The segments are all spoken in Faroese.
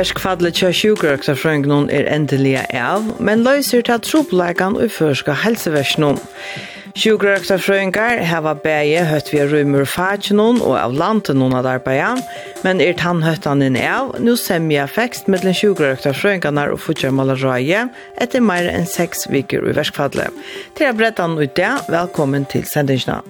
Ferskfadlet sjukrøksa frøyngnån er endelig av, men løyser til troblegan og førska helseversnån. Sjukkerøksafrøyngar heva bæje høtt via rymur fagenån og av landet noen av arbeida, men er tannhøttanen av, nu semja fekst mellom sjukkerøksafrøyngarnar og futjarmalarøye etter meir enn seks viker i verskfadlet. Til a brettan ut det, velkommen til sendingsna.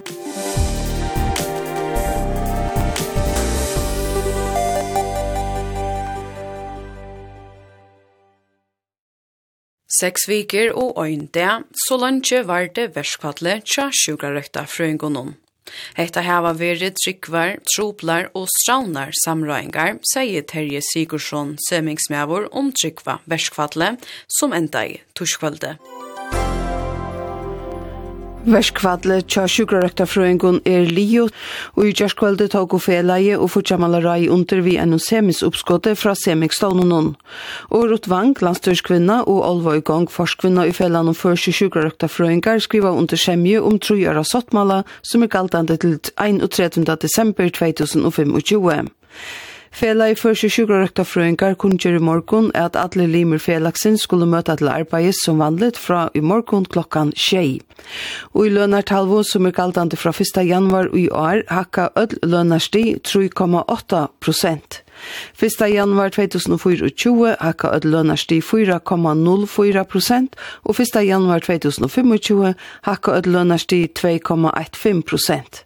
Seks viker og øyn det, så langt var det verskvallet tja sjukarøkta frøyngonon. Hetta hava veri tryggvar, troplar og straunar samrøyngar, sier Terje Sigursson Semingsmjavur om tryggva verskvallet som enda i torskvallet. Verskvadle tja sjukrarøkta frøyngun er lio, og i kjærskvalde tåg og felaie og fortjammalarai under vi enn semis oppskåte fra semikstånunun. Og Rutt Vang, landstørskvinna og Olva i gang forskvinna i felan om første sjukrarøkta frøyngar, skriva under semje om trojara sottmala som er galtande til 31. desember 2025. Fela i første sjukkerøkta frøyngar kunngjør i morgon at alle limer felaksen skulle møta til arbeidet som vanligt fra i morgon klokkan tjei. Og i lønartalvo som er galdande fra 1. januar i år hakka öll lønarsti 3,8 prosent. 1. januar 2024 hakka öll lønarsti 4,04 prosent og 1. januar 2025 hakka öll lønarsti 2,15 prosent.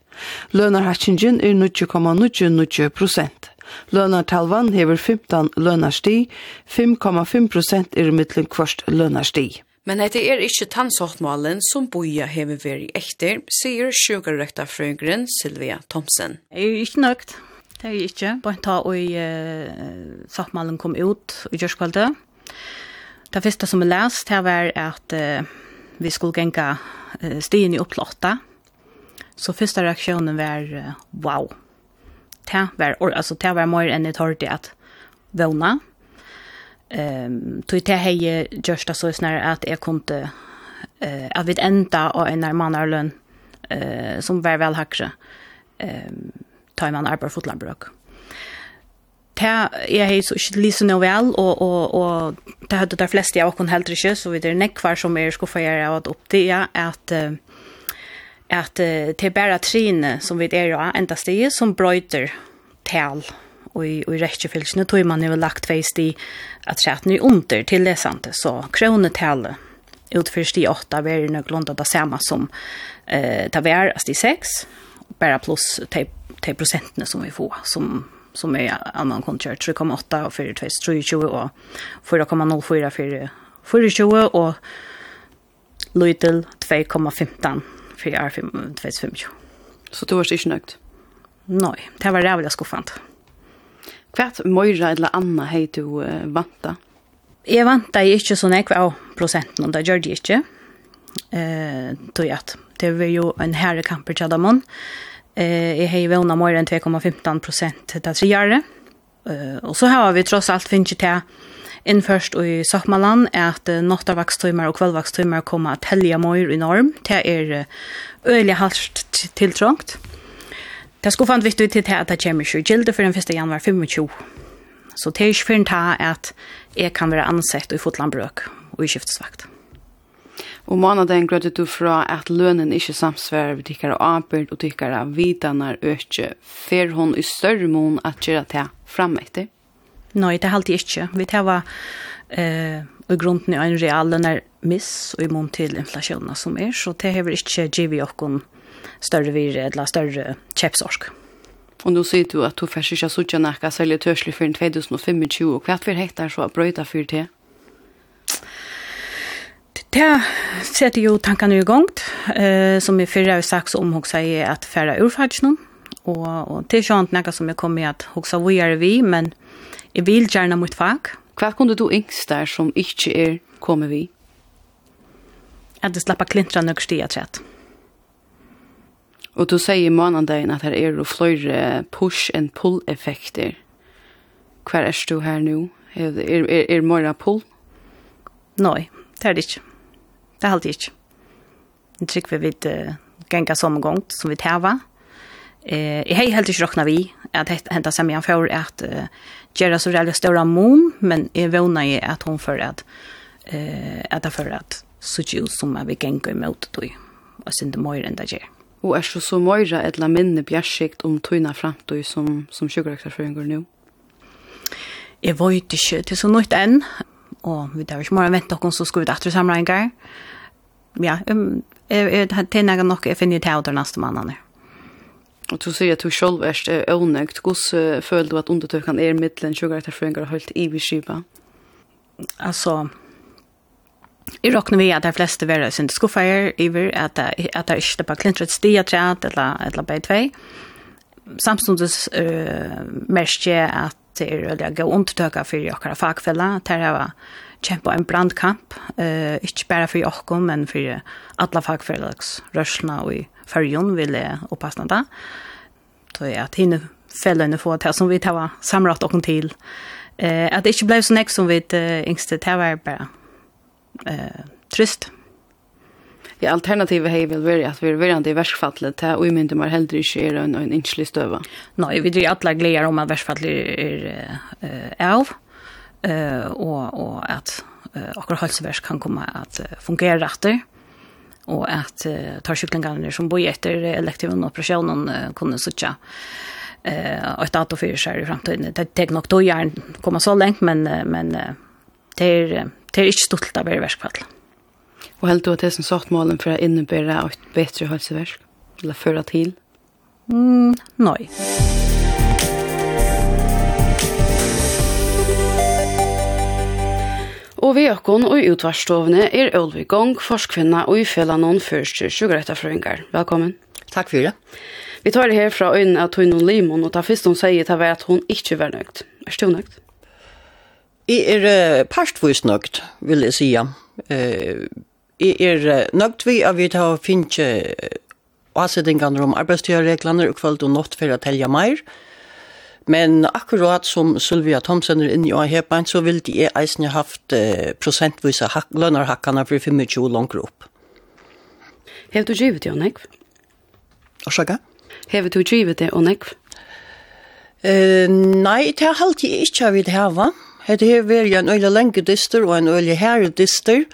Lønarhatsingen er 0,99 prosent. Lønartalvan hever 15 lønarsti, 5,5 prosent er mittlen kvart lønarsti. Men dette er ikkje tannsortmalen som boia hever veri ekter, sier sjukarrektarfrøyngren Silvia Thomsen. Jeg er ikke nøgt. Det er ikkje. Bare ta og uh, sortmalen kom ut i Gjørskvalde. Det første som jeg lest, her var at uh, vi skulle genka uh, stien i opplotta. Så første reaksjonen var, uh, wow, det var, altså det var mer enn jeg tørte at våna. Um, tog det hei gjørst det så snarere at jeg kunne, uh, at vi enda av en nærmannarlønn uh, som var vel hakre, um, ta man arbeid fotlandbrøk. Det jeg hei så ikke lyse noe vel, og, og, og det hadde de fleste av oss heller ikke, så vi er nekvar som er skuffet av at opp det ja, at uh, at uh, det er bare trine som vi er av enda sted som brøyter tal og i, og i rettjefylsene tog man jo lagt veis i at tretten er under til lesende, så kronetallet utfyrs de åtta var nøglunda det samme som eh, det var de seks, bare pluss de, de prosentene som vi får, som som er annan kontakt 3,8 og 4,2, 4,23 og 4,04 for 4,20 og Lytel 2,15 för är 25. Så du var inte nöjd? Nej, det var rävla skuffant. Kvart Moira eller Anna hej du uh, vanta? Jag vanta jag inte så näkva av procenten och det gör det inte. Eh, tog jag att det var ju en herre kamp i Chadamon. Eh, jag hej vana Moira 2,15 procent tre år. Eh, och så har vi trots allt finns det innførst i Sakmaland er at nattavakstøymer og kveldvakstøymer kommer at helge mer i norm. Det er øyelig halvt tiltrångt. Det er skuffant viktig til at det kommer ikke gilde for den 1. januar 25. Så det er ikke for en ta at jeg kan være ansett i fotlandbrøk og i skiftesvakt. Og månaden grødde du fra at lønnen ikke samsvarer ved tikkere arbeid og tikkere vidanar økje, fer hun i større mån at gjøre det fram etter? Nei, det er alltid ikke. Vi tar var eh, og grunden er en real lønner miss og imot til inflasjonen som er, så det har vi ikke givet oss større virre eller større kjepsorsk. Og nå sier du at du først ikke suttet nækka særlig tørselig for 2025, og hva for hektar så brøyta for det? Det setter jo tankene i gang, eh, som i fyrre har sagt så omhåndsa sier at færre urfadsjonen, og, och det är sånt något som jag kommer att huxa er vi, men jeg vill gärna mot fag. Vad kunde du yngst der som ikke er kommer vi? Att det slappa klintra några stiga trätt. Och du säger i månaden att här är det flera push and pull effekter. Hva är du här nu? Är, är, är, är mera pull? Nej, det er det inte. Det er alltid ikke. Jeg tror vi vil uh, genga som gang som vi tar Eh, jeg har helt ikke råkna vi at henta semjan for at uh, gjøre så veldig større mån, men jeg vågna i at hun for at eh, at det for at så ikke ut som jeg vil gjenge imot det, og sin det møyre enn det gjør. Og er så så møyre et la minne bjergsikt om tøyna fremtøy som, som sjukkerakterføringer nå? Jeg vet ikke, til så nøyt enn, og vi tar ikke mer vente noen som skal ut etter samlingar. Ja, um, jeg, jeg, jeg, jeg, jeg, jeg, jeg, jeg, jeg, jeg, jeg, Og du sier at du selv er ånøgt. Hvordan føler du at undertøkene er middelen 20 etter føringer og holdt i beskriva? Altså, jeg råkner vi at de fleste verre sin skuffer iver, at de, at de ikke bare klintret stia træt eller, eller beitvei. Samtidig uh, merker jeg at det er veldig gode undertøkene for dere fagfeller. Det er kjempa en brandkamp, uh, ikke bare for dere, men for alle fagfellags rørsene og i färjon ville uppasna det. Då är att hinna fällande få det som vi tar samlat och till. Eh att det inte blev så näck som vi inte yngste tar var bara eh trist. Det alternativet hej vill vara att vi är redan i värskfallet till och i myndigheter man hellre inte är en, en inslig stöva. Nej, vi drar alla glädjer om att värskfallet är eh av eh och och att eh, akkurat hälsovärsk kan komma att fungera rätter og at uh, tarsyklingarna som bor efter elektiva operationen uh, kunde sucha eh att dator för sig i framtiden. Det tog nog då jag komma så långt men men det är det er inte stolt av verkfall. Och helt du att det som sagt målen för att innebära ett bättre hälsoverk eller føre till. Mm, nej. Og vi økken og i utvarstovene er Ølvi Gong, forskvinna og i fjellet noen første sjugarettafrøyngar. Velkommen. Takk for det. Vi tar det her fra øynene av Tøynon Limon, og ta først hun sier til at hun ikke var nøgt. Er du nøgt? Jeg er uh, parstvis nøgt, vil jeg si. Uh, jeg er uh, nøgt vi at vi tar finnes uh, avsettingene om arbeidstøyreglene og kveld og nått for å telle mer. Uh, Men akkurat som Sylvia Thomsen er inne i Åhepan, så vil de eisen haft eh, prosentvisa hak lønnerhakkene for 25 langer opp. Hever du givet det, Onekv? Orsaka? Hever du givet det, Onekv? Eh, nei, det er alltid ikke jeg vil hava. Det er vært en øyne lenge dyster og en øyne herre dyster.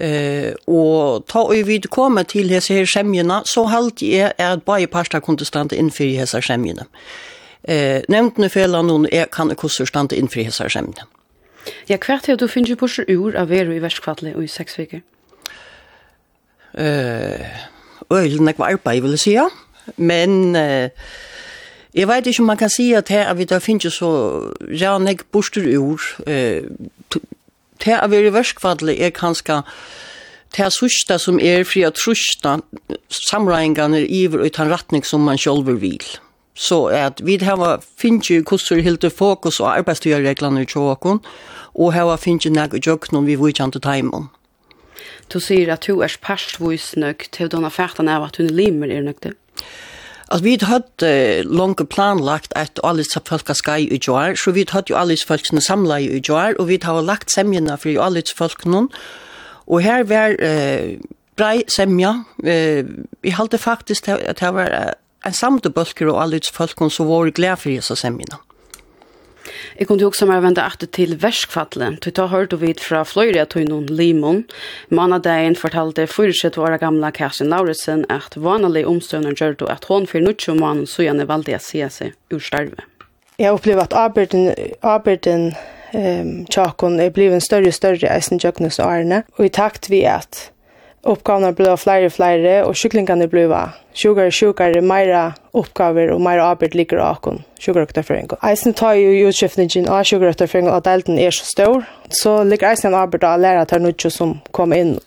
Eh, og ta og vi komme til disse her skjemjene, så halte jeg at bare parter kunne stande innfyr i hese skjemjene eh, nevntene felene noen er, kan ikke hvordan stande innfri hessar semne. Ja, hvert er du finner på seg ur av veru i verskvattle og i seks viker? Eh, øylen er var jeg vil si, ja. Men eh, jeg vet ikke om man kan si at her at vi da finner så rannig borster ur. Eh, her av veru i verskvadle er kanskje det sørste som er fri å trusjene samregningene iver og i den retning som man selv vil så at vi har finnet jo hvordan helt fokus og arbeidstøyreglene i tjåkon, og her finnes jo nægge jøkken vi vujkjente timen. Du sier at du er parstvoisnøk til denne fætan av at hun limer er nøkte? Altså, vi hadde uh, langt planlagt at alle folk skal i jord, så vi hadde jo alle folkene samlet i jord, og vi hadde lagt semjene for alle folkene, og her var uh, brei semja. Uh, vi hadde faktisk at det var en samte bølger og alle utfolkene som var glede for Jesus semmina. Jeg kunne også mer vende etter til verskfattelen. Du tar hørt og vidt fra Fløyre at hun noen limon. Manadagen fortalte fyrsett våre gamle Kjæsjen Lauritsen at vanlig omstøvner gjør du at hun for noe mann så gjerne valgte å se seg ur starve. Jeg opplever at arbeiden, arbeiden um, tjakon er blevet større og større i eisen tjøknes og årene. Og i takt vi at Oppgavene ble flere og flere, og kyklingene ble sjukare sjukare, meira oppgaver og meira arbeid ligger av akon sjukarøkterføring. Eisen tar jo utskiftningen av sjukarøkterføring og delten er så stor, så ligger eisen en arbeid av lærere til nødvendig som kom inn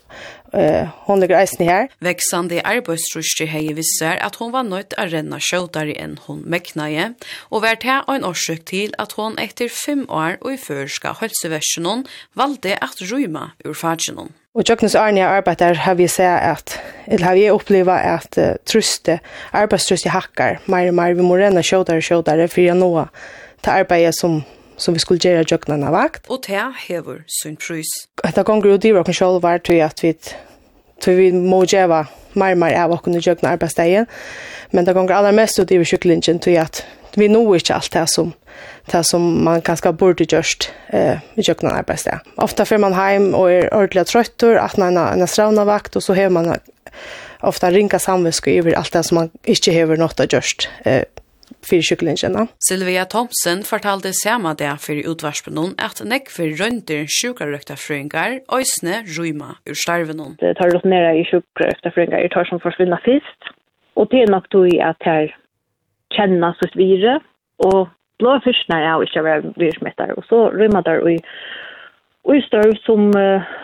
Uh, hon ligger eisen her. Veksande arbeidstrusje hei visser at hon var nøyt å renna sjøtare enn hon meknaje, og vært her en årsøk til at hon etter fem år og i førska hølseversjonen valgte at ryma ur fadsjonen. Og tjøkkenes Arne jeg arbeider har vi sett at, eller har vi opplevd at uh, truste, arbeidstruste hakkar, mer og mer, vi må renne kjødare og kjødare for å nå til arbeidet som, som vi skulle gjøre tjøkkenene vakt. Og det hever sin prøys. Det ganger jo dyrer oss selv var til at vi Så vi må gjøre mer og mer av å kunne gjøre arbeidsdagen. Men det ganger aller mest ut i kjøkkelinjen til at vi nå ikke alt det som, det som man kanskje burde gjørst eh, i kjøkkenen arbeidsdag. Ofte får man hjem og er ordentlig trøtter, at man har en stravna vakt, og så har man ofta ringa samvisk over alt det som man ikke har nått å eh, fyrir kycklingarna. Silvia Thompson fortalte samma det för utvarspenon at nekk för rönter sjukarökta frøyngar òsne rujma ur starven. Det tar rått nära i sjukarökta frøyngar det tar som forsvinna fyrst, og det er nok tog at her kjenna känna vire, og och blå fiskar är inte vara virsmettar, og så rymmar der og Og i størv som eh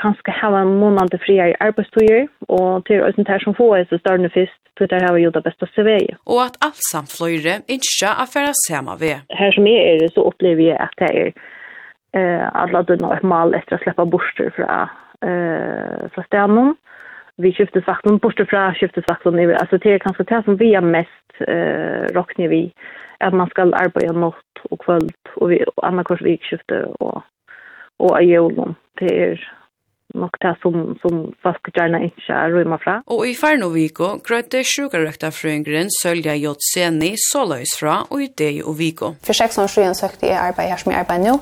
kanskje hava en måned til i arbeidstøyer, og til å her som få er så større først, til der vi gjort det beste CV. Og at alt samt fløyre ikke er for å se meg ved. Her som jeg er, så opplever jeg at det er eh, alle døgnet et mal etter å slippe borster fra, eh, fra stenen. Vi skiftes vakten, borster fra skiftes vakten, altså det er kanskje det som vi er mest eh, råkner vi, at man skal arbeide natt og kvöld, og, vi, og vi vikskifte og og av jævlen. Det er nok det som, som folk gjerne ikke er rymmer fra. Og i ferne viko grøyte sjukerøkta frøyngren Sølja J. Seni så løs fra og i det og viko. For 6 år siden søkte jeg arbeid her som jeg arbeider nå,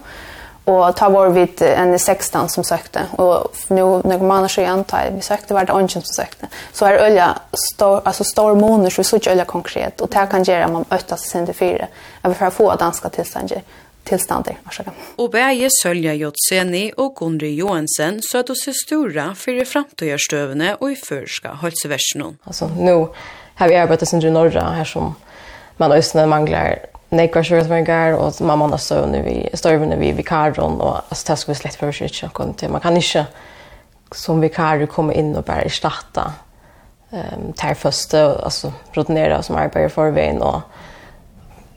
og ta var vi en i 16 som søkte, og nå når noen måneder igjen, ta vi søkte, var det ånden som søkte. Så er øya stor, altså stor måneder, så vi så ikke øya konkret, og det kan gjøre at man øtter seg sin til fire, jeg vil få danska tilstander tilstander. Varsågod. Och bäge Sölja Jotseni og Gundri Johansen så att det är stora för i fremtøyerstøvene och i förska hälsoversionen. Alltså nu har vi arbeidet sin i norra här som man ösnen manglar nekvarsvårdsmängar och mamma har så nu vi stövna vi vikaron og alltså det skal vi slett för sig inte. Man kan inte som vikar komma in och bare erstatta ehm um, tärföste alltså rutinera som arbetar för vän och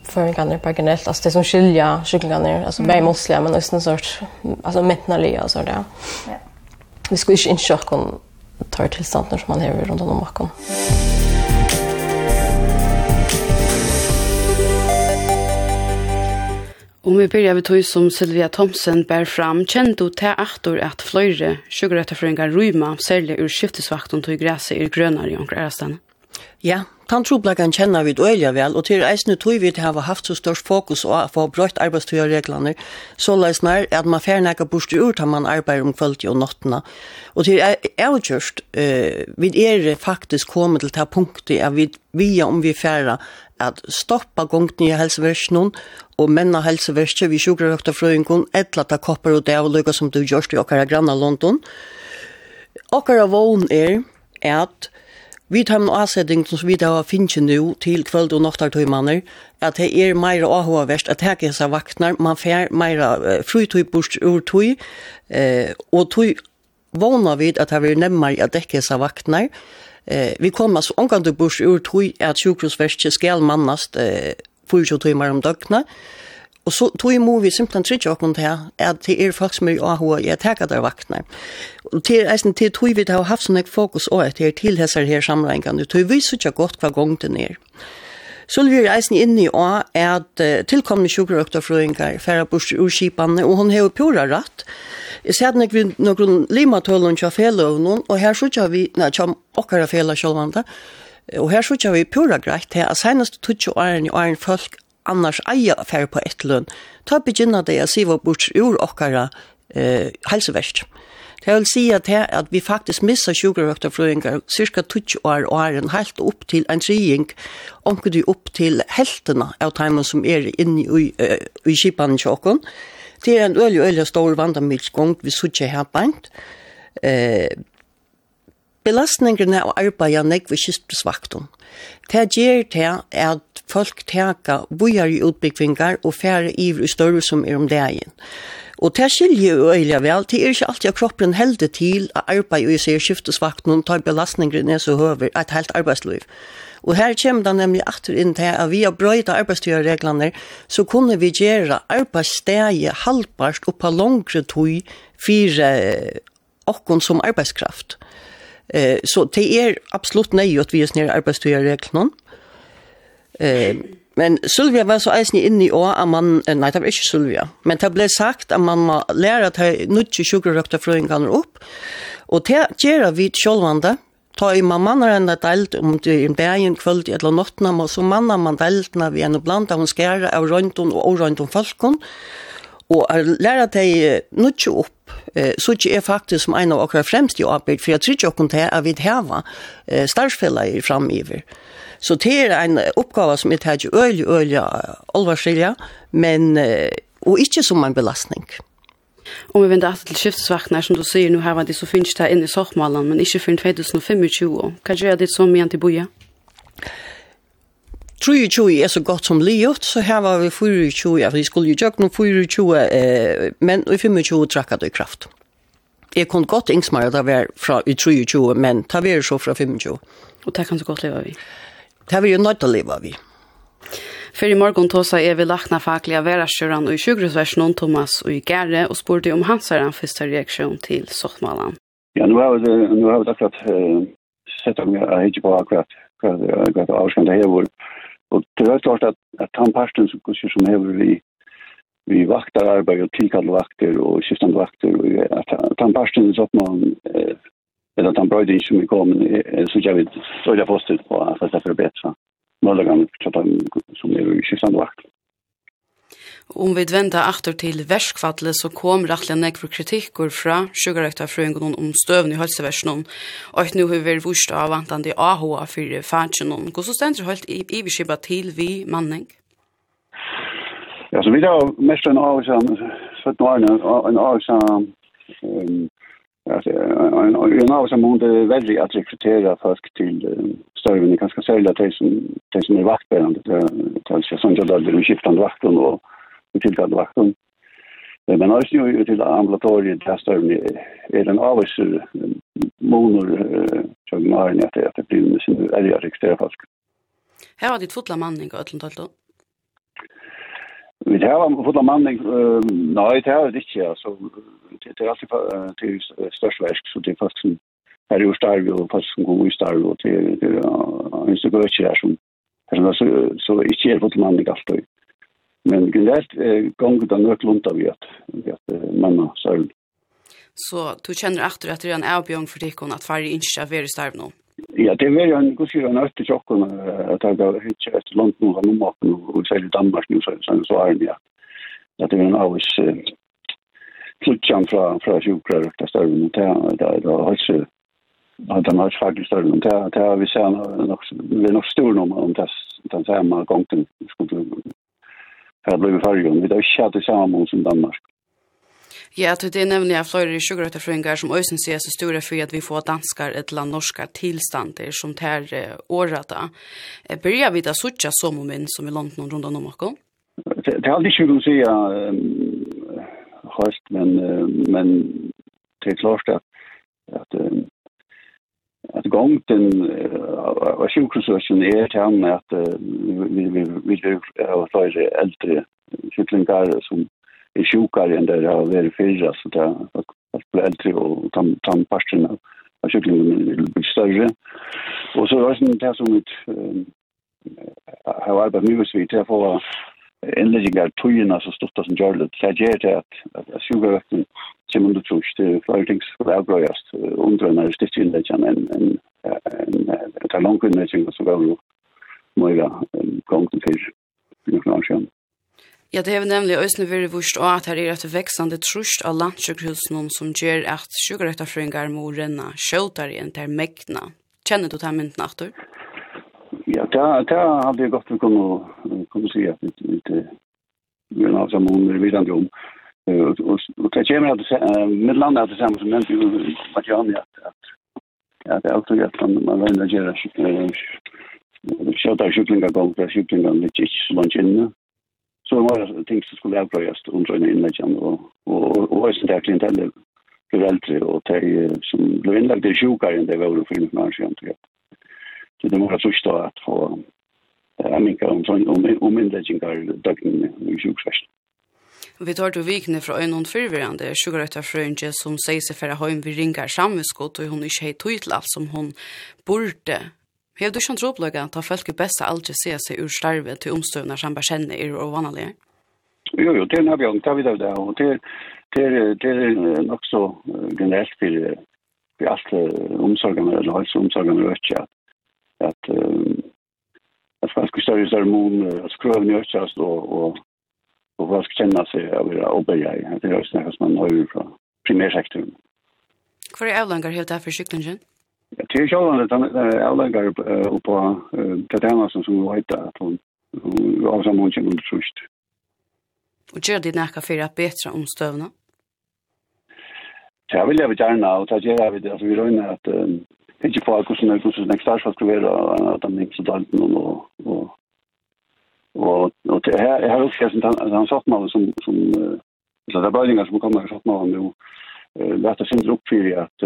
förringarna på generellt alltså det som skilja kycklingarna alltså mm. muslimer men nästan en alltså metnalia och så där. Ja. Vi skulle inte inköra kon tar tillstånden när man har runt om bakom. Om vi börjar med tog som Sylvia Thomsen bär fram kände du till aktor att flöjre sugarrättaföringar rymma särskilt ur skiftesvakten tog gräset i grönare i omkring Ja, Tan troblagan kjenner vi øyla vel, og til eisne tog vi hava haft så størst fokus å få brøyt arbeidstøyreglene, så leisner at man fer nekka bort ur til man arbeider om kvöldi og nottena. Og til avgjørst, uh, vi er faktisk kommet til ta punktet at vi via om vi færa at stoppa gongt nye helseversjonen og menna helseversjonen vi sjukrarøkta frøyngon, etla ta kopper og det avløyga som du gjørst i okkara granna London. Okkara vogn er at Vi tar en avsetning som vi da finner nå til kveld og noktartøymanner, at det er mer avhåverst, at det er seg vaktnar, man får mer frytøy bort ur tøy, eh, og tøy vana vid at det er nemmere at det er seg vaktnar. Eh, vi kommer så omgang til bort ur tøy at sjukkrosverst skal mannast eh, 24 timer om døgnet, Og så tog må vi simpelthen trytja okken til at det er folk som er AHA i at teka der vaktene. Og til eisen til tog vi har haft sånn fokus også etter disse her samlengene, tog vi så ikke godt hva gang den er. Så vi er eisen inne i å at uh, tilkommende sjukkerøkterfrøyngar færre bort ur urskipene, og hun har jo pura rett. Jeg ser at vi noen limatølen til fjellovnen, og her sutja vi, nei, til okkara fjellovnen, Og her sykja vi pura greit til at senast tutsi åren i åren folk annars eia affær på ett ta begynna det å siva bort ur okkara eh, helseverst. Det vil si at, her, at vi faktisk missar sjukrøkterfløyngar cirka 20 år og er en helt opp til en trying, omkje du opp til heltene av timen som er inne i, uh, i kipanen tjokken. Det er en øyelig, øyelig stor vandamilsgong vi suttje her beint. Eh, belastningene av arbeidet nekve kistesvakten. Det gjør det at folk teka bojar i utbyggvingar og færre iver i større som er om dagen. Og det skiljer jo øyelig vel, det er ikke alltid at kroppen helder til å arbeide og seg skiftesvakten og tar belastninger ned så høver et helt arbeidsliv. Og her kommer det nemlig atter inn til at vi har brøyde arbeidstyrreglene, så kunne vi gjøre arbeidssteget halvbart og på langre tog for okkon som arbeidskraft. Eh, så det er absolutt nøy at vi er snir arbeidstøyreglene. Eh, men Sylvia var så eisen inne i år at man, nei, det var ikke Sylvia, men det ble sagt at man må lære at jeg nødvendig sjukrøkta frøyngene opp, og det gjør vi sjølvande, ta i man mannar enn det delt om det er en bægen kvöld eller nottna, og så mannar man deltna vi enn blant av hun skæra av røyndun og orøyndun falkon, og er læra deg upp. Opp, så ikke er faktisk som en av okra fremst i arbeid, for jeg tror ikke okkur til at vi heva starfella i framiver. Så det er en oppgave som er tatt øl, øl, alvarsilja, men, og ikke som en belastning. Om vi vender til skiftesvaktene, som du sier, nå har vi det så finnes det inn i Sochmalen, men ikke før 2025. Hva gjør det som igjen til boje? 23 er så gott som livet så her var vi 24, ja, vi skulle jo gjøre noen 24 eh men i 25 trackade det i kraft. Jeg kunne godt innsmere det var fra i 23, men ta vi så fra 25. Og det kan så godt leve vi. Det har vi jo nødt til å leve av i. Før i morgen tåsa er vi lakna fakliga verasjøran i i sjukresversen Thomas og i Gære og spurte om hans er en første reaksjon til Sottmalan. Ja, nu har vi, nu har vi akkurat uh, sett om jeg ikke på akkurat hva det avskjønne det hever. Og det er klart at, at han parten som, som hever vi vi vaktar arbeid og tilkall vakter og skiftande vakter og at han parsten så man eller at han brøyde ikke som vi kom så jeg vil så jeg postet på at det er möjligen för att som är i skiftande vakt. Om vi vända åter til värskfattlet så kom rattliga näck for kritiker från sjukarrektar fröingon om stövn i hälsoversen och att nu har vi vurst av vantande AHA för färdsjonen. Går så ständer helt i beskibba til vi manning? Ja, så vi har mest en AHA sedan 17 år, en att en en av som hon det väldigt att rekrytera folk till större ni kanske sälja till som till som är vaktbärande till till som jag då skiftande vakten och tillkallade vakten men også ju till ambulatoriet där större ni är en av oss monor som har ni att det blir med sin är jag registrere folk. Här har ditt fotla manning og øtlentalt Vi har fått en manning, Nei, det har det ikke, altså. det er alltid til størst versk, så det er faktisk som är ju starv och fast som går i starv och till en så gör det som så så ikke er fått manning allt då. Men generellt ganger det något lunt av att att manna så. Så du kjenner efter at det er en avbjörn för dig att färre inte i starv nå? Ja, det var ju en gusir en öster tjokken at jeg gav hitch efter langt nu har nummer och och säger Danmark nu så så så det ja. At det var en alls fra, fra sjukra Ukraina større, står det er där där har Ja, den har faktisk større, men det har vi ser nok, vi er nok stor nå om det, den samme gangen skulle her blir vi fargen. Vi vet ikke at det samme som Danmark. Ja, det er nemlig at flere i som ösen sier så store for at vi får danskar et eller norska tilstander som tar eh, årata. Eh, börjar vi då suttja som om en som i London rundt om och Det är aldrig sjukt att säga høyst, men, men det er klart att, at, att gången av sjukhusen är till att vi vill ha flere eldre kycklingar som är sjukare än det har varit fyra så det har bli äldre och tam tam parten av cyklingen blir större. Och så är det det som ett har arbetat mycket så vi till för inläggingar tøyina så stort som gör det. Det gjør det att at som under trus, det er flere ting som er avgrøyast, undrøyna er styrt innleggingar enn en, en, en, en, en, en, en, en, en, en, en, en, Ja, det har nemlig øyne vært vurs og at her er et veksande trusht av landsjøkhusene som gjør at sjukkerøkterfrøyngar må renne skjøter igjen til mekna. Kjenner du til mynden, Arthur? Ja, det, hadde jeg godt kunne, kunne si at vi er av hun er videre om. Og det kommer at med landet er det samme som nevnte jo Batjani at at det er alltid at man regner gjøre skjøter skjøklingar gong, skjøklingar litt ikke så langt inne så var det ting som skulle avbrøyes under en innleggen, og, og, og, og også er klientellet blev eldre, og de som ble inlagda i sjukere enn det var for mig när jag Så det var så stå at få jag minka om om om inläggningar dagning i sjukvården. Vi tar til vikene fra øynene fyrvirrende, sjukrøtta frøynge som sier seg for å ha en vi ringer sammenskott, og hun ikke har tøyt alt som hun burde Hef du kjent råpløyga troplegge at folk i beste aldri se seg ur starve til omstøvner som bare kjenner er og vanlige? Jo, jo, det er nabjørn, det er vi det, og det, det, det er nok så generelt for, for alt omsorgene, eller helseomsorgene, og ikke at, at, at folk i større større mån, at skrøven skrøvene ikke, og, og, og folk kjenner seg av å arbeide det er også noe som man har fra primærsektoren. Hvor er avlanger helt her for syklingen? Det är ju att han avlägger på Tatjana som som heter att hon av samma hon känner tröst. Och gör det näka för att om stövna? Det vill jag gärna och det gör vid alltså vi rör att inte på allt som något som nästa så ska vara att de inte så dalt någon och och och och det här är också sånt han satt man som som så där började som kommer att satt man nu lätta sin upp för att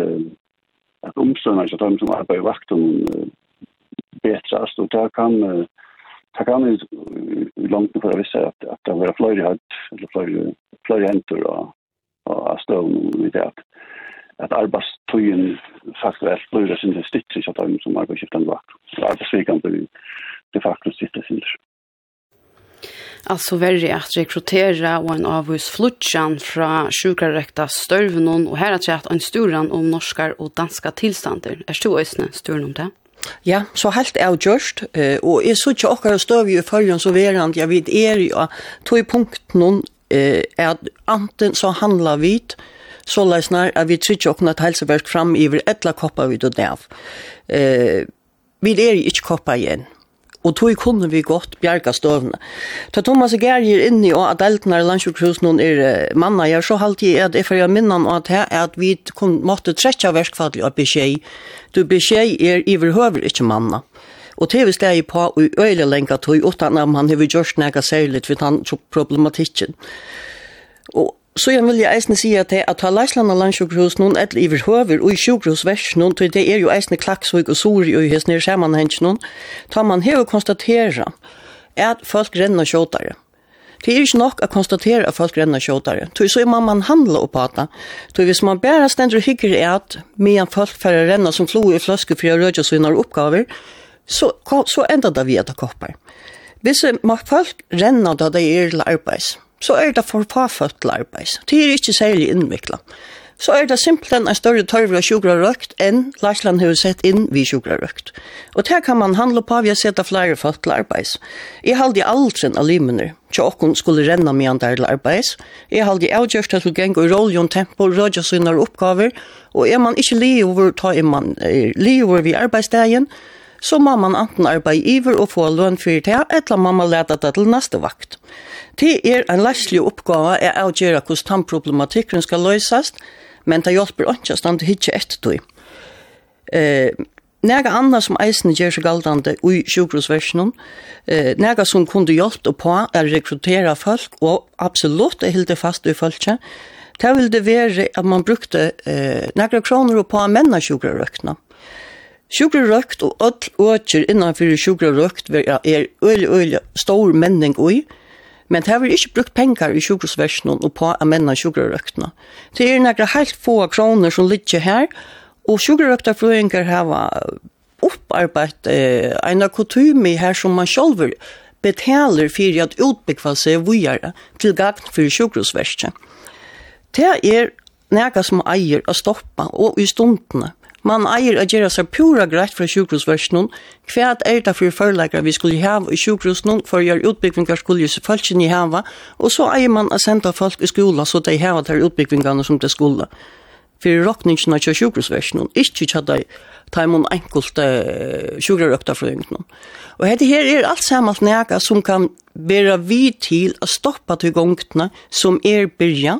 att omståndarna så de som arbetar i vakten bättras och där kan där kan ju långt för att visa att att det var flöjt eller flöjt flöjt händer og, och stål med det att att arbetstøyen faktisk er større sin det stikker ikke at de som arbeidsskiftene alltså värre att rekrytera och en avhus flutchan från sjukarrekta stövnon och här att en storan om norskar och danska tillstander. Är du ösne storan om det? Ja, så helt er gjørst, og jeg så ikke akkurat støv i følgen så verand, jeg vet er jo, tog i punkt noen, er at anten så handler vit, så løsner at vi trykker åkne et helseverk fram i etla koppa vid og nev. Vi er jo ikke koppa igjen, og tog kunne vi godt bjerga støvne. Ta Thomas Gerger inni og at eltene er landsjukhusen og er manna, jeg så halte jeg at jeg fyrir minnan og at at vi kun, måtte trekja verskfadlig av beskjed. Du beskjed er i iverhøver ikke manna. Og det vi steg på i øyelig lenga tog utan at han har gjort nega særlig for han problematikken. Og Så jeg vil jeg eisne si at det at ta Leisland og landsjukhus noen et iver høver og i sjukhusvers noen, til det er jo eisne klaksvig og sori og i hessene i sammanhengs noen, tar man hever konstatera at folk renner kjåtare. Det er ikke nok å konstatere at folk renner kjåtare. Så så må man handla opp at det. Så hvis man bare stender og hikker er at medan folk færre renner som flo i fløske for å rødja sine oppgaver, så, så enda det vi etter koppar. Hvis folk renner da det er til arbeids, så er det for påfødt arbeid. Det er ikke særlig innviklet. Så er det simpelthen en større tørv av sjukrarøkt enn Larsland har sett inn vid sjukrarøkt. Og det kan man handle på ved å sette flere folk til arbeids. Jeg halde aldri av limener, så åkken skulle renne med andre til arbeids. Jeg halde avgjørst til gang og tempo, rødja sine oppgaver, og er man ikke li over, ta er man er, li over vid arbeidsdagen, så må man enten arbeide iver og få lønn for det, eller må man lete det til neste vakt. Det er en læslig oppgave er å gjøre hvordan tannproblematikken skal løses, men det hjelper ikke å stande hitje etter det. Eh, Nega anna som eisen gjør seg galdande i sjukrosversjonen, eh, nega som kunde hjelpe og på å rekruttera folk, og absolutt er hilde fast i folket, det vil det være at man brukte eh, nega kroner og på menna sjukrarøkna. Sjukrarøkt og öll åker innanfyrir sjukrarøkt er øyelig, øyelig stor menning ui, Men det har vi ikke brukt penger i sjukhusversjonen og på å menne sjukhusrøktene. Det er noen helt få kroner som ligger her, og sjukhusrøkterfrøyngar har opparbeidt eh, en kultur her som man selv betaler for at utbyggva seg vujere til gagn for sjukhusverset. Det er nega som eier å stoppa og i stundene. Man eier å gjøre seg pura greit fra sjukhusversjonen, hva er det for forleggere vi skulle ha i sjukhusversjonen for å gjøre utbyggvingar skulle gjøre følelsen i hava, og så eier man å sende folk i skola så de har de utbyggvingene som de skulle. For råkningene av sjukhusversjonen, ikke til de tar imon enkelte uh, sjukrarøkta fra yngden. Og dette her er alt sammen nega som kan være vi til å stoppa til gongtene som er byrja,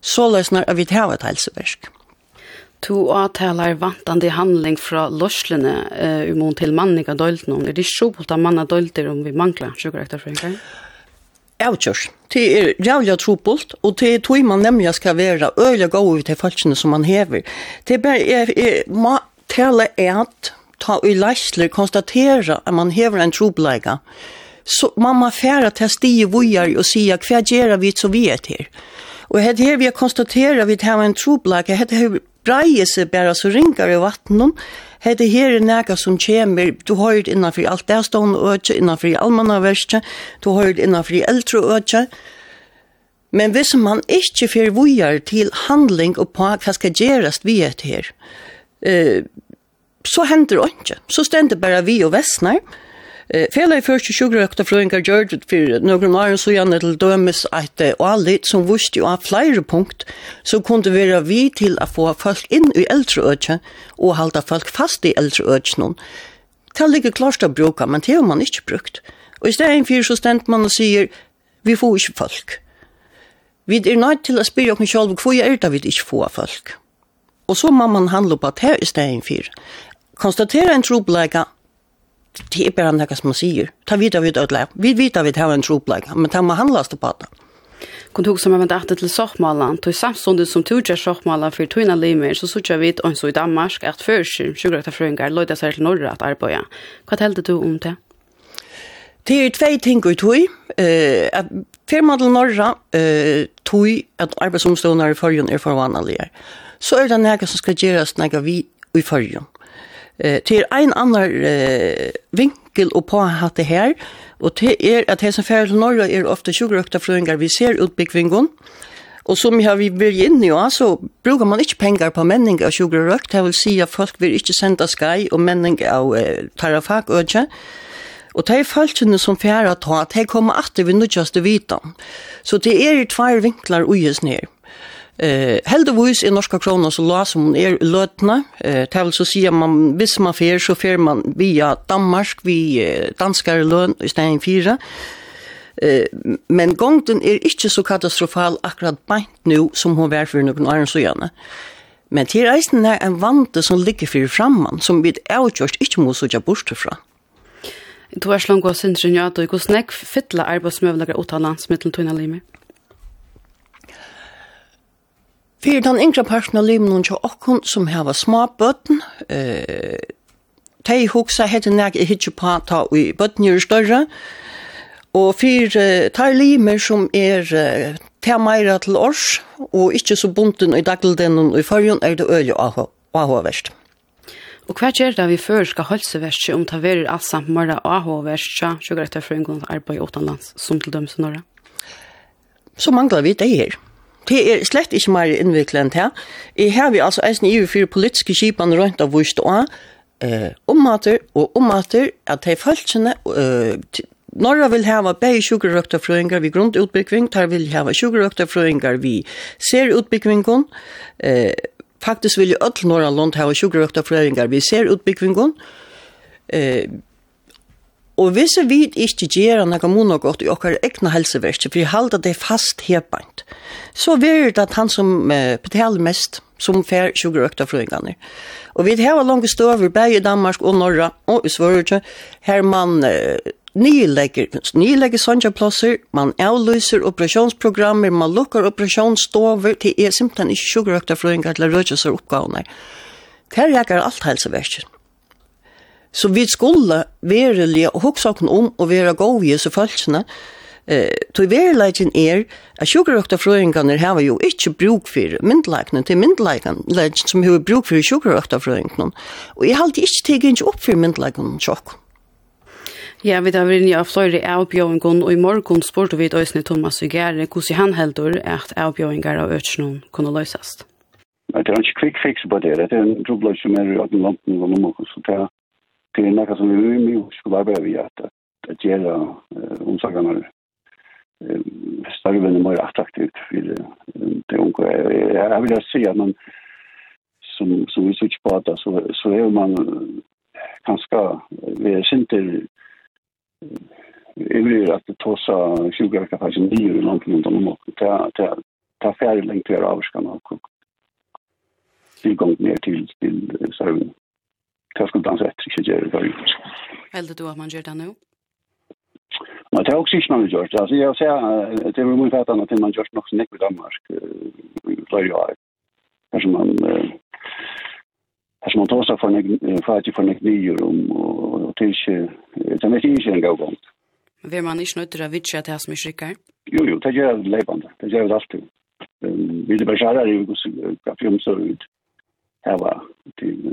så løsner at vi tar et helseversk. To avtaler vantande handling fra lorslene uh, imot til manniga døyltene. Er det skjult av manna om vi mangler sjukkerektorfrøyngar? Avtjørs. Det er jævlig trobult, og det er tog man nemlig skal være øyelig gode til folkene som man hever. Det er bare, jeg, jeg må tale at ta i leisler konstatera at man hever en trobleika. Så man må fære til stige vujar og sige hva gjør vi så vi er til. Og her här vi konstaterar vi har en troblak. Jag heter hur brejer sig bara så ringer i vattnet. Hette her er nega som kommer, du har det innanfor alt det stående øtje, innanfor allmannaverste, du har det innanfor eldre øtje. Men hvis man ikke fer vujar til handling og på hva skal gjøres vi et her, eh, så hender det ikke. Så stender bare vi og vestner, Eh, Fela i første sjukrøkta frøyngar gjør det for noen år så gjerne til dømes at alit som vust jo av flere punkt så kunne være vi til å få folk inn i eldre økje og halda folk fast i eldre økje noen. Det ligger klart å bruke, men det har man ikke brukt. Og i stedet for så stent man og sier vi får ikke folk. Vi er nødt til å spyrre oss selv hvor er det vi ikke får folk. Og så må man handle på det i stedet for. Konstatere en trobleika det er bare noe som man sier. Ta vidare vid ödla. Vi vet at vi har en troplag, men det man handlas det på det. Kun tog som event efter till Sochmalan, tog samstundet som tog till Sochmalan för tog limer, så såg jag vid och så i Danmark att först 20 fröngar lojda sig till norra att arbeta. Vad hällde du om det? Det er tvei ting vi tog. Uh, at firma til Norra uh, tog at arbeidsomstående i forrige er forvannelige. Så er det noe som skal gjøres noe vi i forrige. Eh, till ein annan eh, vinkel och på att det och det är att at hesen færre til Norge är ofta sjukkerøkta frøyngar vi ser utbyggvingon, Och som har vi vill in nu alltså brukar man inte pengar på männing av sjukker vill røkt. Det vil si folk vill inte sända skai och männing av eh, tarafak och ikke. Og de folkene som fjerde ta, de kommer alltid ved nødgjøste vitan. Så det er tvær vinklar uges ned. Eh, heldigvis i norska kronan så la som er løtna. Eh, det vil så si at man, hvis man fer, så fer man via Danmark, vi eh, danskare løn i stedet fyra. Eh, men gongten er ikkje så katastrofal akkurat beint nu som hon var for annan så siden. Men til reisen er en vante som ligger for framman, som vi avgjørst ikke må søtja bort fra. Du er slangt og syndrin ja, du er god snakk fytla arbeidsmøvlager uttalands mittel tunna limer. Fyrir den yngre parten av livet noen til okken som hava små bøtten, eh, de hoksa hette nek i hitje på ta i bøtten gjør større, og fyrir uh, tar limer som er uh, ta meira til års, og ikkje så bunten i dagligdenen og i fargen er det øye og AHV-verst. Og hva gjør det vi før skal holde seg verst om ta verer alt samt morgen AHV-verst, så greit det for en gang arbeid utenlands, som til dømes i Norge? Så mangler vi det her. Det er slett ikke mer innviklet enn det. Jeg har vi altså eisen i for politiske skipene rundt av vårt og eh, ommater og ommater at de følelsene eh, Norra vil hava bei sjukurøkta frøyngar vi grundutbyggving, tar vil hava sjukurøkta frøyngar vi ser utbyggvingon, eh, faktisk vil jo öll norra land hava sjukurøkta frøyngar vi ser utbyggvingon, eh, Og hvis vi ikke gjør noe måned og godt i okker egne helseverste, for vi holder det fast hebant, så vil det at han som eh, betaler mest, som fer sugar økta flygande. Og vi har langt støver, både i Danmark og Norra, og i Sverige, her man eh, nylegger, nylegger sånne man avlyser operasjonsprogrammer, man lukker operasjonsstover til er simpelthen ikke sugarøkta fløyngar til seg oppgavene. Her rekker alt helseverste. Så vi skulle verilige og hoksa okken om å være gode i disse følelsene. Eh, tog verileggen er at sjukerøkta frøyngene har jo ikke bruk for myndeleikene til myndeleikene som har bruk for sjukerøkta frøyngene. Og jeg halte ikke tegge ikke opp for myndeleikene sjokk. Ja, vi tar vel av flere avbjøringen, og i morgen spurte vi Øysene Thomas Vigere hvordan han heldur at avbjøringer av Øtsjøen kunne løses. Det er ikke quick fix på det, det er en problem som er i alle landene og noen, så det er det er noe som vi mye skulle arbeta vid att, att göra eh, starven er mer attraktivt for det unga. Jeg vil si at man som, som vi sitter på det, så, så er man ganska, vi är inte at det tar seg 20 veckor faktiskt nye i långt rundt om det er ta, lengt til å till og och tillgång ner til, till servien hva skulle dansa efter ikke gjøre det ju. Heldur du at man gjør det nå? Men det er også ikke man gjort. Alltså jag säger det er mye fætende att man gjort nok som inte i Danmark. Det är ju Her som man Her som man tar seg for från fattig från ett nyår om och till ikke... Det er ikke en gang gang. Men vil man ikke nødt til å vite at det er som är skickar? Jo, jo, det gjør det levande. Det gjør det alltid. Vi er bare kärare i vilka film så ut. Her var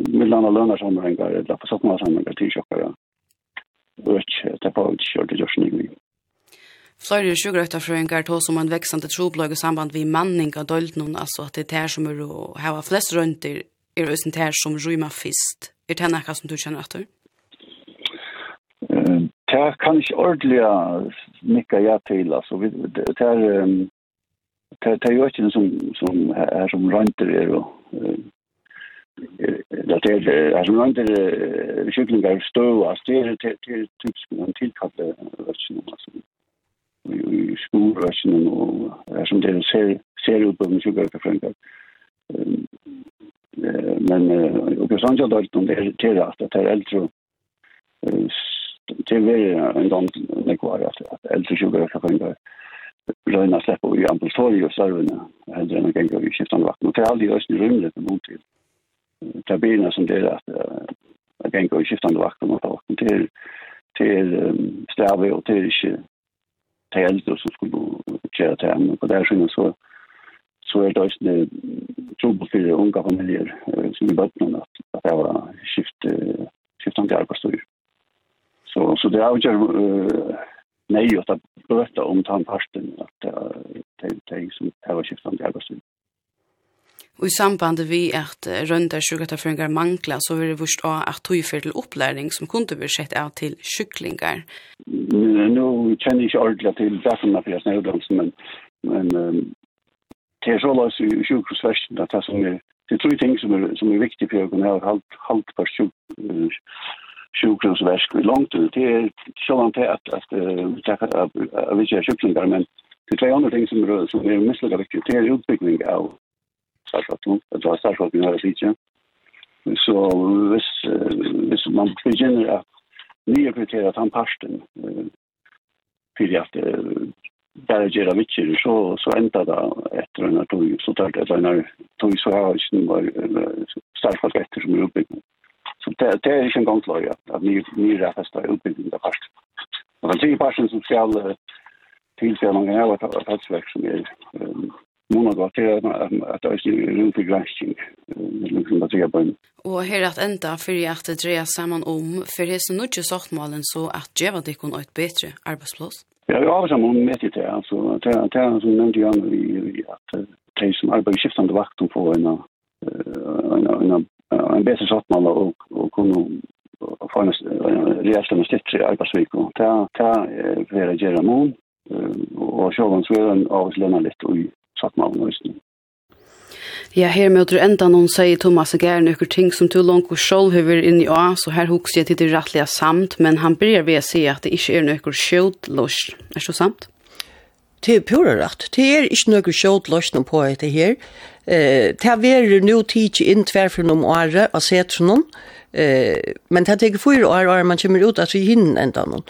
mellan alla löner som rängar eller på til sjokkere. Ja chockar. Och det på inte kört det just nu. Flöjde sjukgröta fröngar tog som en växande troblag i samband vi manning av döldnon, alltså att det är det som er å var flest rundt i er det här som rymar fist. Är det här som du känner etter? Det kan inte ordentligt nicka ja til. Altså, det är det är ju inte som, som, er som rönter är och det är alltså någon där cyklingar stå och det är till typiskt en tillkappa version alltså. I skolversionen och som det ser ser ut på mycket på franska men och jag sa att det är till att det är äldre till vi en gång när kvar att äldre sugar på franska röna släppa i ambulatoriet och serverna hade den gången i skiftan vatten. Och det är aldrig ösn rymdet mot till tabellerna som det att jag kan gå i skiftande vakter mot vakten till till sträva och till till äldre som skulle köra till hem. På det här skillnaden så så är det också en för unga familjer som är bötten att, att det var skift, skiftande arbetsstyr. Så, så det avgör uh, nej att böta om tandparten att det är som det skiftande arbetsstyr. Og i samband vi at rønda sjukaterføringar mangla, så vil det vurst av at tøyfer til opplæring som kunne bli sett av til sjuklingar. Nå kjenner jeg ikke ordentlig til derfor at jeg snøvdansen, men, men um, det er så løs i sjukhusversen at det som er Det er tre ting som er, som er viktig for å kunne ha halvt på sjukhusversk i langt ut. Det er sånn til at, at, at, at, at vi ikke er sjuklingar, men det er tre andre ting som er, som er misslega viktig. Det er utbyggning av startskapten, det var startskapten her i Fitje. Så hvis, hvis man begynner at nye prioriterer at han parsten, fyrir at bare gjøre vittjer, så, så enda det etter denne tog, så tar det denne tog, så har ikke noen startskap etter som er oppbyggende. Så det, det er ikke en gang klar, ja, at nye, nye rettest er oppbyggende av parsten. Og den tredje parsten som skal tilfellene er at det er som er måna godt til at det er rum for gransking. Liksom det er bare. Og her at enda fyrir at det dreier saman om, for hese nudje saktmalen så at djeva dikkon og et bedre arbeidsplass? Ja, vi har sammen om med det, altså. Det er som nevnte Jan, vi at de som arbeider skiftande vakt om får en en bedre saktmal og, og kunne få en reelstande stittre arbeidsvik. Det er det er det er det er det er det er det er det er det er satt man av Ja, her med åter enda noen sier Thomas og Gær nøkker ting som du langt og sjål høver inn i A, så her hukser jeg til det rettelig samt, men han bryr ved å si at det ikke er nøkker skjøt løs. Er det samt? Det er pura rett. Det er ikke nøkker skjøt løs noe på etter her. Eh, det er vært nå tid inn tverfen noen året og sett for noen, eh, men det er ikke fyra år og man kommer ut at vi hinner enda noen.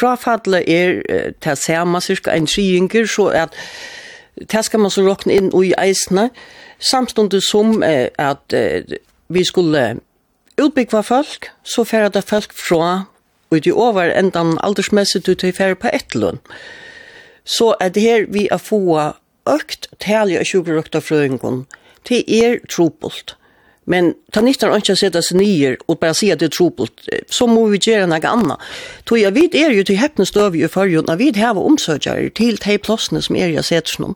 Frafallet er til å se cirka en tryinger, så at det skal man så råkne inn i eisene, samståndet som eh, at eh, vi skulle utbyggva folk, så færre det folk fra og i over enda aldersmessigt ut i færre på ett lønn. Så er det her vi er få økt talje og sjukerøkta frøyngon, det er trobult. Men ta nyttar ikke å sette seg nye og bare si at det er tropelt. Så må vi gjøre noe annet. Då jeg vet er jo til häpna støv i forhånd, Jag vet har var til de plassene som är jag sätter någon.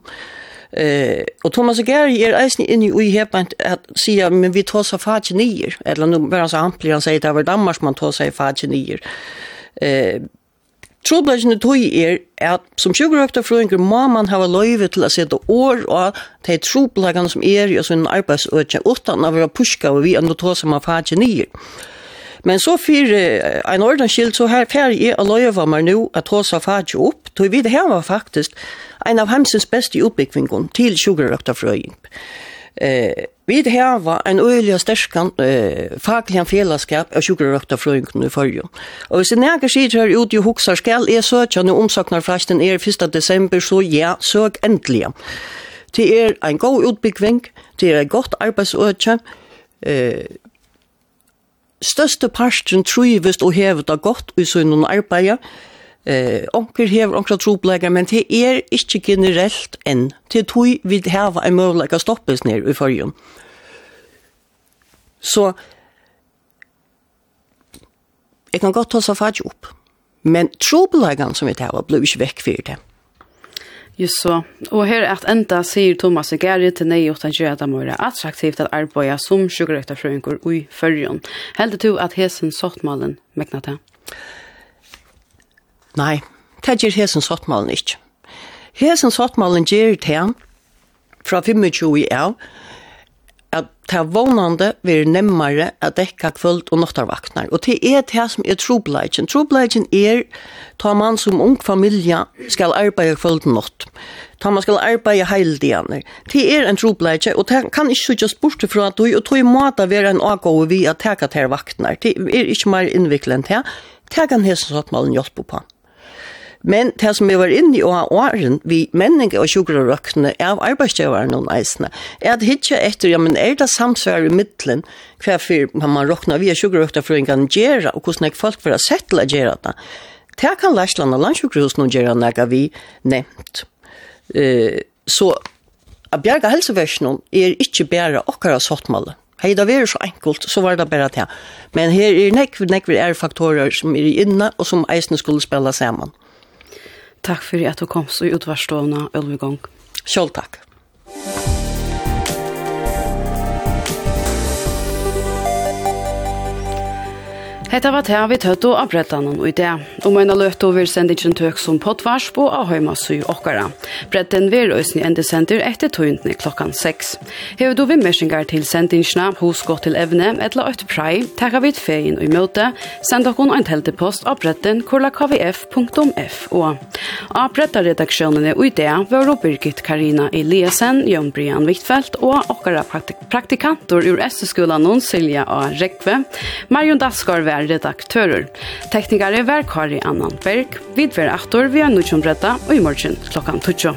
Eh, og Thomas Gary er eisen inne i häpant at sier, men vi tar så fart nye. Eller nå bare så han sier, det var Danmark man tar sig fart nye. Eh, Trobladjene tog er at som sjukkerhøftafrøyngur må man hava løyve til å sette år og de trobladjene som er i sin arbeidsøkje utan å være puska og vi enn å ta som har fagje nye. Men så fyr en ordenskild så her fer jeg å løyve meg nå at tog som fagje opp, tog vi det her var faktisk en av hemsens beste utbyggvingen til sjukkerhøftafrøyng. Eh, Vi har en øyelig og sterskan eh, faglig fellesskap av sjukrerøkta frøyngen i forrige. Og hvis en eger sier her ut i hoksar, skal jeg søke når omsaknar frasten er 1. desember, så ja, søk endelig. Det er en god utbyggving, det er et godt arbeidsøkje, uh, største parten trivest og hevet av godt i sønnen arbeidet, Eh, onkel hever onkel troplegar, men det er ikkje generelt enn. Det er tog vi heva en møvleik å stoppes ned i fyrjun. Så, jeg kan godt ta seg fatt opp, men troplegan som vi heva blir ikke vekk for det. Just så. Og her at enda sier Thomas Geri til nei og tanker at det må være attraktivt at arbeida som sjukrøkta frøyngur i førjon. Heldig du at hesen sottmalen mekna til? Nei, det gjør hesen sottmalen ikke. Hesen sottmalen gjør det fra 25 i av, at det er vånande vil nemmere at dekka kvöld og nottarvaknar. Og det er det som er trobladjen. Trobladjen er ta man som ung familie skal arbeide kvöld og nott. Ta man skal arbeide heildianer. Det er en trobladje, og det kan ikke sykjas bort fra at du, og tog i måte være en avgåve vi at teka til vaknar. Det er ikke mer innviklet enn det. Det kan hesen sattmalen hjelpe på. Men det som jeg var inne i og åren, vi menning og sjukker og røkkene av arbeidsgjøveren noen eisene, er at hitje etter, ja, men er det samsvær i midtelen, hva for man råkner via sjukker og røkkene for en gang gjøre, og hvordan jeg folk for å sette å gjøre det. Det kan Lærsland og landsjukkerhus nå gjøre noe vi nevnt. Uh, så a bjerga helseversjonen er ikke bare okkara sottmålet. Hei, da var det så enkelt, så var det bare det. Men her er nekve, nekve er faktorer som er inne, og som eisene skulle spille sammen. Takk for at du kom så i utvarsstående, Ølvigong. Selv takk. Takk. Hetta var tær vi tøtt og avbrettan og idé. det. Og møyna løtt over sendingen tøk som potvars på av heima sy okkara. Bretten vil øsni endesender etter tøyndene klokkan 6. Hever du vimmersingar til sendingene hos gå til evne etla øyt prei, takka vi fein i møte, send okkon ein teltepost av bretten kvf.fo. Av brettaredaksjonene og idé var Birgit Karina Eliasen, Jon Brian Wittfeldt og okkara praktikantur praktikantor ur SS-skolan Silja og Rekve, Marion Daskar vær redaktører. Teknikere var Kari Annan Berg, vidver aktor via er nødvendig og i morgen klokkan 12.